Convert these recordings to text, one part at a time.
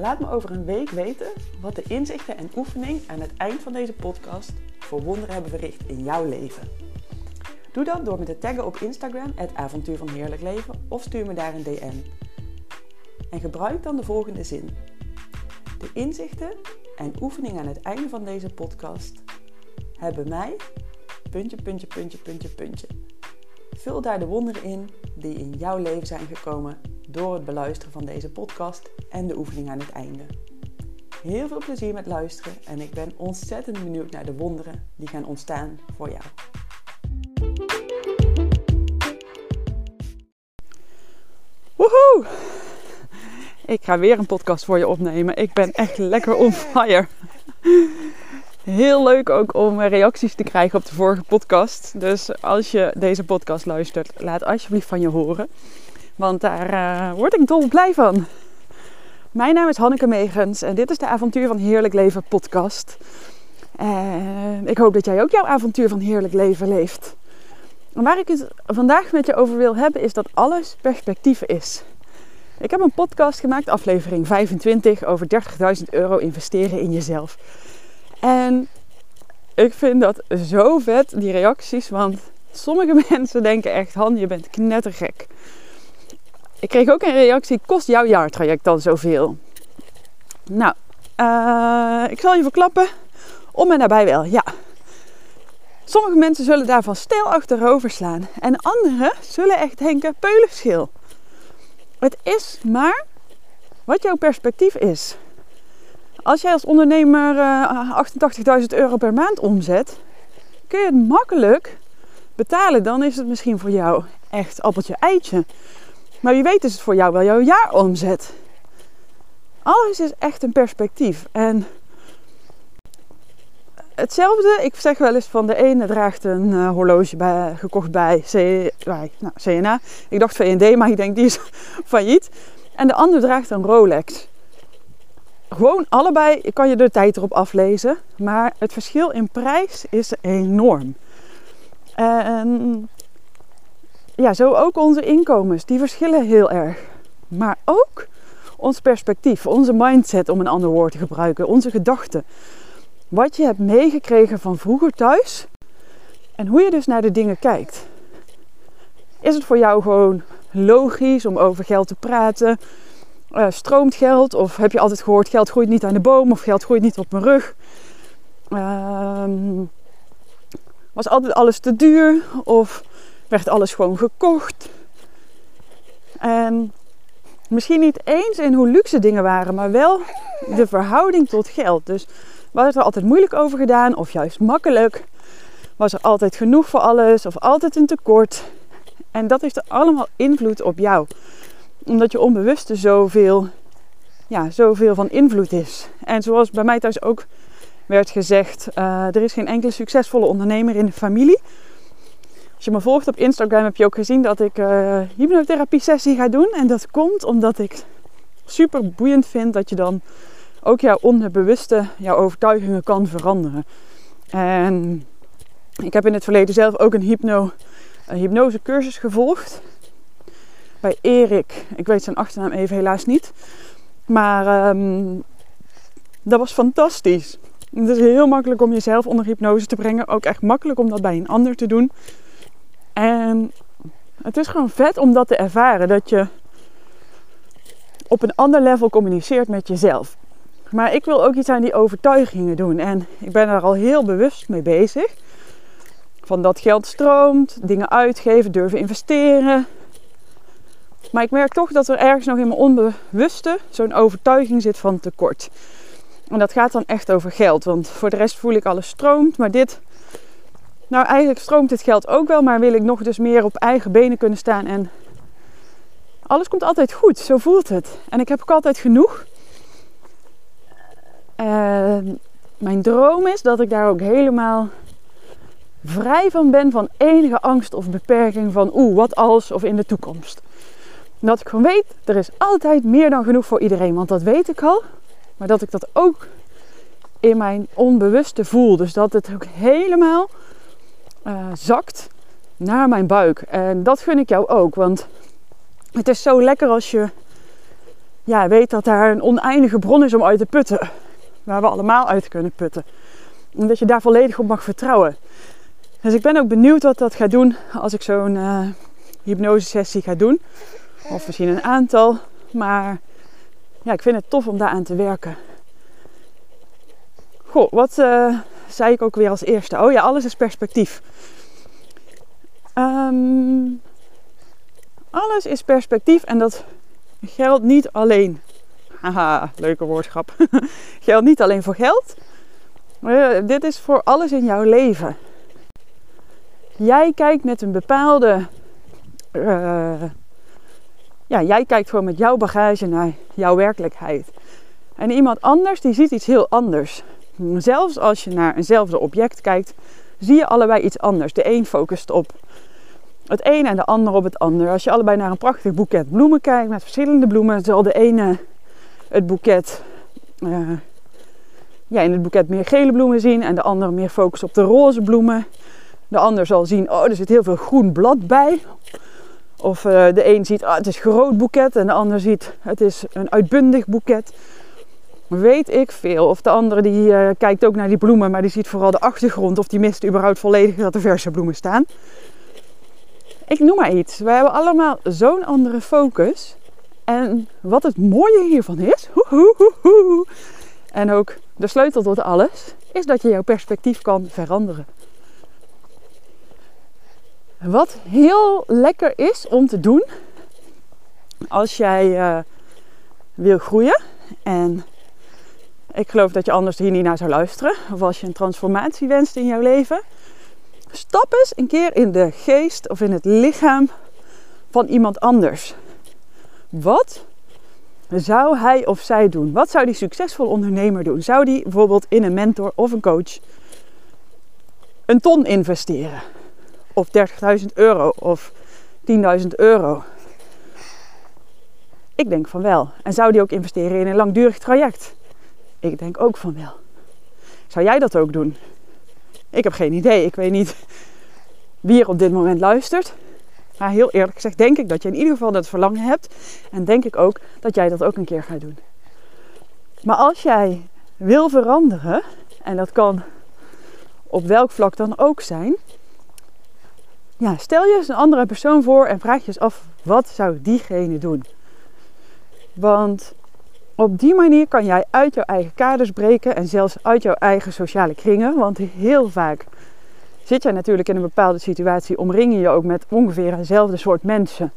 Laat me over een week weten wat de inzichten en oefening aan het eind van deze podcast voor wonderen hebben verricht in jouw leven. Doe dat door me te taggen op Instagram, het avontuur van heerlijk leven, of stuur me daar een DM. En gebruik dan de volgende zin. De inzichten en oefening aan het einde van deze podcast hebben mij, puntje, puntje, puntje, puntje, puntje. Vul daar de wonderen in die in jouw leven zijn gekomen door het beluisteren van deze podcast en de oefening aan het einde. Heel veel plezier met luisteren en ik ben ontzettend benieuwd naar de wonderen die gaan ontstaan voor jou. Woehoe! Ik ga weer een podcast voor je opnemen. Ik ben echt lekker on fire. Heel leuk ook om reacties te krijgen op de vorige podcast. Dus als je deze podcast luistert, laat alsjeblieft van je horen. Want daar uh, word ik dol blij van. Mijn naam is Hanneke Megens en dit is de Avontuur van Heerlijk Leven podcast. En ik hoop dat jij ook jouw avontuur van heerlijk leven leeft. En waar ik het vandaag met je over wil hebben is dat alles perspectief is. Ik heb een podcast gemaakt, aflevering 25, over 30.000 euro investeren in jezelf. En ik vind dat zo vet, die reacties, want sommige mensen denken echt, Han, je bent knettergek. Ik kreeg ook een reactie, kost jouw jaartraject dan zoveel? Nou, uh, ik zal je verklappen, om en nabij wel, ja. Sommige mensen zullen daarvan stil achterover slaan. En anderen zullen echt denken, peulenschil. Het is maar wat jouw perspectief is. Als jij als ondernemer uh, 88.000 euro per maand omzet, kun je het makkelijk betalen. Dan is het misschien voor jou echt appeltje eitje. Maar wie weet is het voor jou wel jouw jaaromzet. Alles is echt een perspectief. En hetzelfde, ik zeg wel eens van de ene draagt een uh, horloge bij, gekocht bij, C, bij nou, CNA. Ik dacht VND, maar ik denk die is failliet. En de ander draagt een Rolex. Gewoon allebei kan je de tijd erop aflezen. Maar het verschil in prijs is enorm. En ja, zo ook onze inkomens. Die verschillen heel erg. Maar ook ons perspectief, onze mindset om een ander woord te gebruiken, onze gedachten. Wat je hebt meegekregen van vroeger thuis en hoe je dus naar de dingen kijkt. Is het voor jou gewoon logisch om over geld te praten? Uh, stroomt geld? Of heb je altijd gehoord geld groeit niet aan de boom of geld groeit niet op mijn rug? Uh, was altijd alles te duur? Of werd alles gewoon gekocht. En misschien niet eens in hoe luxe dingen waren, maar wel de verhouding tot geld. Dus was er altijd moeilijk over gedaan of juist makkelijk? Was er altijd genoeg voor alles of altijd een tekort? En dat heeft er allemaal invloed op jou. Omdat je onbewuste zoveel, ja, zoveel van invloed is. En zoals bij mij thuis ook werd gezegd, uh, er is geen enkele succesvolle ondernemer in de familie als je me volgt op Instagram heb je ook gezien dat ik uh, hypnotherapie sessie ga doen. En dat komt omdat ik super boeiend vind dat je dan ook jouw onderbewuste, jouw overtuigingen kan veranderen. En ik heb in het verleden zelf ook een, hypno, hypnose cursus gevolgd. Bij Erik. Ik weet zijn achternaam even helaas niet. Maar um, dat was fantastisch. Het is heel makkelijk om jezelf onder hypnose te brengen. Ook echt makkelijk om dat bij een ander te doen. En het is gewoon vet om dat te ervaren. Dat je op een ander level communiceert met jezelf. Maar ik wil ook iets aan die overtuigingen doen. En ik ben er al heel bewust mee bezig. Van dat geld stroomt, dingen uitgeven, durven investeren. Maar ik merk toch dat er ergens nog in mijn onbewuste zo'n overtuiging zit van tekort. En dat gaat dan echt over geld. Want voor de rest voel ik alles stroomt. Maar dit nou, eigenlijk stroomt dit geld ook wel, maar wil ik nog dus meer op eigen benen kunnen staan. En alles komt altijd goed, zo voelt het. En ik heb ook altijd genoeg. En mijn droom is dat ik daar ook helemaal vrij van ben van enige angst of beperking van oeh, wat als of in de toekomst. Dat ik gewoon weet, er is altijd meer dan genoeg voor iedereen, want dat weet ik al. Maar dat ik dat ook in mijn onbewuste voel. Dus dat het ook helemaal uh, zakt naar mijn buik. En dat gun ik jou ook. Want het is zo lekker als je ja, weet dat daar een oneindige bron is om uit te putten. Waar we allemaal uit kunnen putten. En dat je daar volledig op mag vertrouwen. Dus ik ben ook benieuwd wat dat gaat doen als ik zo'n uh, hypnose sessie ga doen. Of misschien een aantal. Maar ja, ik vind het tof om daaraan te werken. Goh, wat uh, zei ik ook weer als eerste? Oh ja, alles is perspectief. Um, alles is perspectief en dat geldt niet alleen. Haha, leuke woordschap. geldt niet alleen voor geld. Maar dit is voor alles in jouw leven. Jij kijkt met een bepaalde. Uh, ja, jij kijkt gewoon met jouw bagage naar jouw werkelijkheid. En iemand anders die ziet iets heel anders. Zelfs als je naar eenzelfde object kijkt, zie je allebei iets anders. De een focust op het een en de ander op het ander. Als je allebei naar een prachtig boeket bloemen kijkt met verschillende bloemen, zal de ene het boeket, uh, ja, in het boeket meer gele bloemen zien en de andere meer focus op de roze bloemen. De ander zal zien, oh, er zit heel veel groen blad bij. Of uh, de een ziet, oh, het is groot boeket en de ander ziet, het is een uitbundig boeket. Weet ik veel. Of de andere die uh, kijkt ook naar die bloemen, maar die ziet vooral de achtergrond. Of die mist überhaupt volledig dat er verse bloemen staan. Ik noem maar iets. We hebben allemaal zo'n andere focus. En wat het mooie hiervan is, en ook de sleutel tot alles, is dat je jouw perspectief kan veranderen. Wat heel lekker is om te doen als jij uh, wil groeien. En ik geloof dat je anders hier niet naar zou luisteren. Of als je een transformatie wenst in jouw leven. Stap eens een keer in de geest of in het lichaam van iemand anders. Wat zou hij of zij doen? Wat zou die succesvol ondernemer doen? Zou die bijvoorbeeld in een mentor of een coach een ton investeren? Of 30.000 euro of 10.000 euro? Ik denk van wel. En zou die ook investeren in een langdurig traject? Ik denk ook van wel. Zou jij dat ook doen? Ik heb geen idee. Ik weet niet wie er op dit moment luistert. Maar heel eerlijk gezegd denk ik dat je in ieder geval dat verlangen hebt. En denk ik ook dat jij dat ook een keer gaat doen. Maar als jij wil veranderen, en dat kan op welk vlak dan ook zijn. Ja, stel je eens een andere persoon voor en vraag je eens af, wat zou diegene doen? Want op die manier kan jij uit jouw eigen kaders breken en zelfs uit jouw eigen sociale kringen. Want heel vaak zit jij natuurlijk in een bepaalde situatie, omring je ook met ongeveer hetzelfde soort mensen.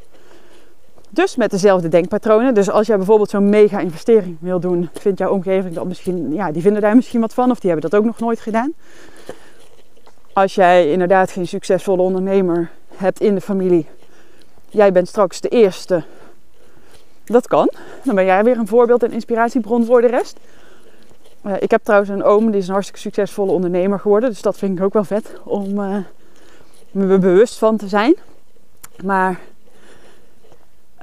Dus met dezelfde denkpatronen. Dus als jij bijvoorbeeld zo'n mega investering wil doen, vindt jouw omgeving dat misschien, ja, die vinden daar misschien wat van of die hebben dat ook nog nooit gedaan. Als jij inderdaad geen succesvolle ondernemer hebt in de familie, jij bent straks de eerste dat kan. Dan ben jij weer een voorbeeld en inspiratiebron voor de rest. Uh, ik heb trouwens een oom, die is een hartstikke succesvolle ondernemer geworden. Dus dat vind ik ook wel vet om uh, me bewust van te zijn. Maar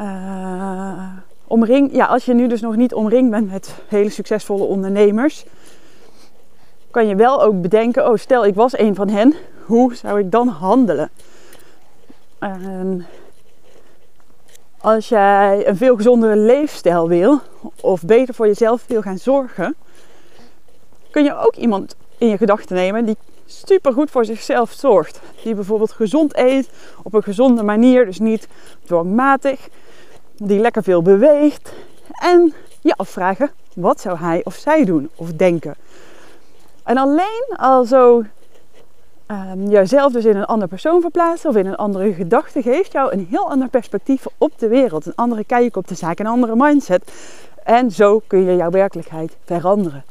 uh, omring, ja, als je nu dus nog niet omringd bent met hele succesvolle ondernemers, kan je wel ook bedenken: oh, stel ik was een van hen, hoe zou ik dan handelen? Als jij een veel gezondere leefstijl wil of beter voor jezelf wil gaan zorgen, kun je ook iemand in je gedachten nemen die super goed voor zichzelf zorgt. Die bijvoorbeeld gezond eet op een gezonde manier, dus niet dwangmatig, die lekker veel beweegt. En je afvragen, wat zou hij of zij doen of denken? En alleen al zo um, jezelf dus in een andere persoon verplaatsen of in een andere gedachte geeft jou een heel ander perspectief op de wereld. Een andere kijk op de zaak, een andere mindset. En zo kun je jouw werkelijkheid veranderen.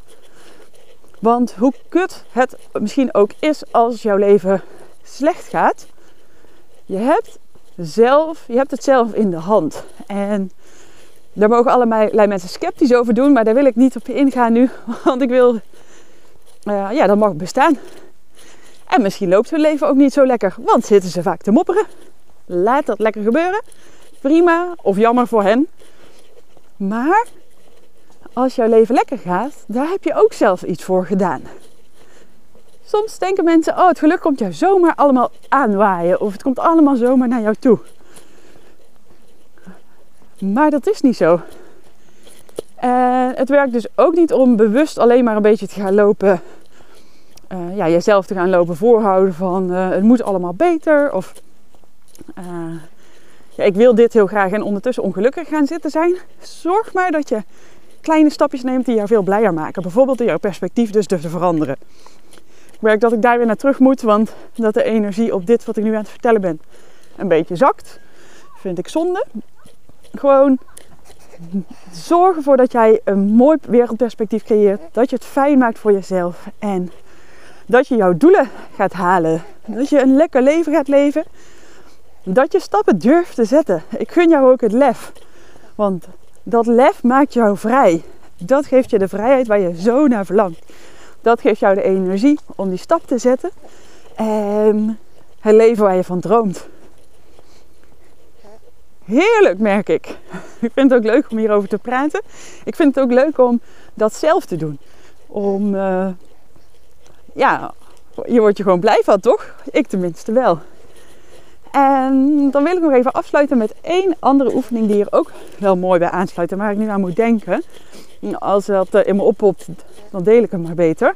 Want hoe kut het misschien ook is als jouw leven slecht gaat, je hebt, zelf, je hebt het zelf in de hand. En daar mogen allerlei mensen sceptisch over doen, maar daar wil ik niet op ingaan nu. Want ik wil, uh, ja, dat mag bestaan. En misschien loopt hun leven ook niet zo lekker, want zitten ze vaak te mopperen. Laat dat lekker gebeuren. Prima of jammer voor hen. Maar als jouw leven lekker gaat, daar heb je ook zelf iets voor gedaan. Soms denken mensen, oh het geluk komt jou zomaar allemaal aanwaaien. Of het komt allemaal zomaar naar jou toe. Maar dat is niet zo. En het werkt dus ook niet om bewust alleen maar een beetje te gaan lopen. Uh, ja, jezelf te gaan lopen voorhouden van uh, het moet allemaal beter. Of uh, ja, ik wil dit heel graag en ondertussen ongelukkig gaan zitten zijn. Zorg maar dat je kleine stapjes neemt die jou veel blijer maken. Bijvoorbeeld door jouw perspectief dus te veranderen. Ik merk dat ik daar weer naar terug moet, want dat de energie op dit wat ik nu aan het vertellen ben een beetje zakt. Vind ik zonde. Gewoon zorg ervoor dat jij een mooi wereldperspectief creëert. Dat je het fijn maakt voor jezelf. En dat je jouw doelen gaat halen. Dat je een lekker leven gaat leven. Dat je stappen durft te zetten. Ik gun jou ook het lef. Want dat lef maakt jou vrij. Dat geeft je de vrijheid waar je zo naar verlangt. Dat geeft jou de energie om die stap te zetten. En het leven waar je van droomt. Heerlijk, merk ik. Ik vind het ook leuk om hierover te praten. Ik vind het ook leuk om dat zelf te doen. Om, uh, ja, je wordt je gewoon blij van, toch? Ik tenminste wel. En dan wil ik nog even afsluiten met één andere oefening die hier ook wel mooi bij aansluit. En waar ik nu aan moet denken. Als dat in me oppopt, dan deel ik hem maar beter.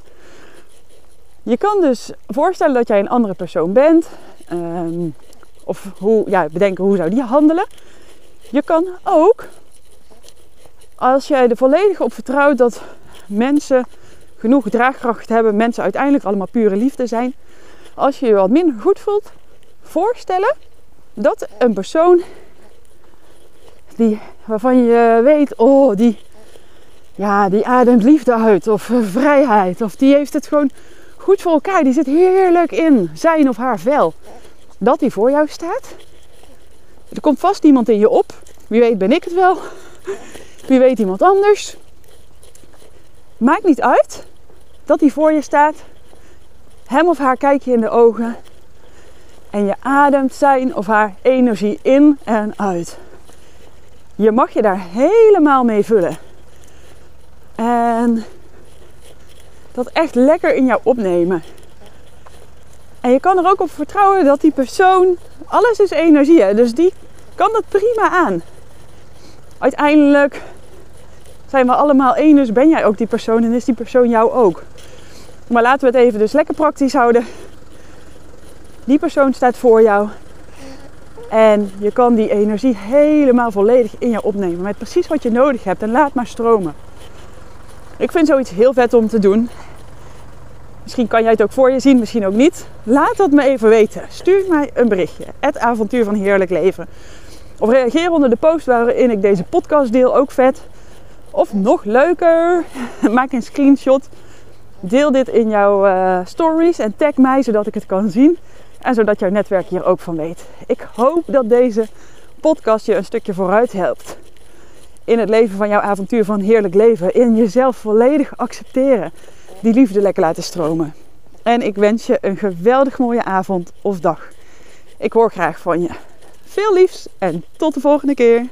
Je kan dus voorstellen dat jij een andere persoon bent. Um, of hoe, ja, bedenken hoe zou die handelen. Je kan ook, als jij er volledig op vertrouwt dat mensen genoeg draagkracht hebben, mensen uiteindelijk allemaal pure liefde zijn. Als je je wat minder goed voelt, voorstellen dat een persoon die, waarvan je weet, oh, die, ja, die ademt liefde uit of vrijheid. Of die heeft het gewoon goed voor elkaar. Die zit heerlijk in zijn of haar vel dat die voor jou staat. Er komt vast iemand in je op. Wie weet ben ik het wel. Wie weet iemand anders. Maakt niet uit dat hij voor je staat. Hem of haar kijk je in de ogen. En je ademt zijn of haar energie in en uit. Je mag je daar helemaal mee vullen. En dat echt lekker in jou opnemen. En je kan er ook op vertrouwen dat die persoon, alles is energie, hè? dus die kan dat prima aan. Uiteindelijk zijn we allemaal één, dus ben jij ook die persoon en is die persoon jou ook. Maar laten we het even dus lekker praktisch houden. Die persoon staat voor jou. En je kan die energie helemaal volledig in je opnemen. Met precies wat je nodig hebt. En laat maar stromen. Ik vind zoiets heel vet om te doen. Misschien kan jij het ook voor je zien, misschien ook niet. Laat dat me even weten. Stuur mij een berichtje. Het avontuur van heerlijk leven. Of reageer onder de post waarin ik deze podcast deel. Ook vet. Of nog leuker, maak een screenshot. Deel dit in jouw uh, stories en tag mij zodat ik het kan zien. En zodat jouw netwerk hier ook van weet. Ik hoop dat deze podcast je een stukje vooruit helpt. In het leven van jouw avontuur van heerlijk leven. In jezelf volledig accepteren die liefde lekker laten stromen. En ik wens je een geweldig mooie avond of dag. Ik hoor graag van je. Veel liefs en tot de volgende keer.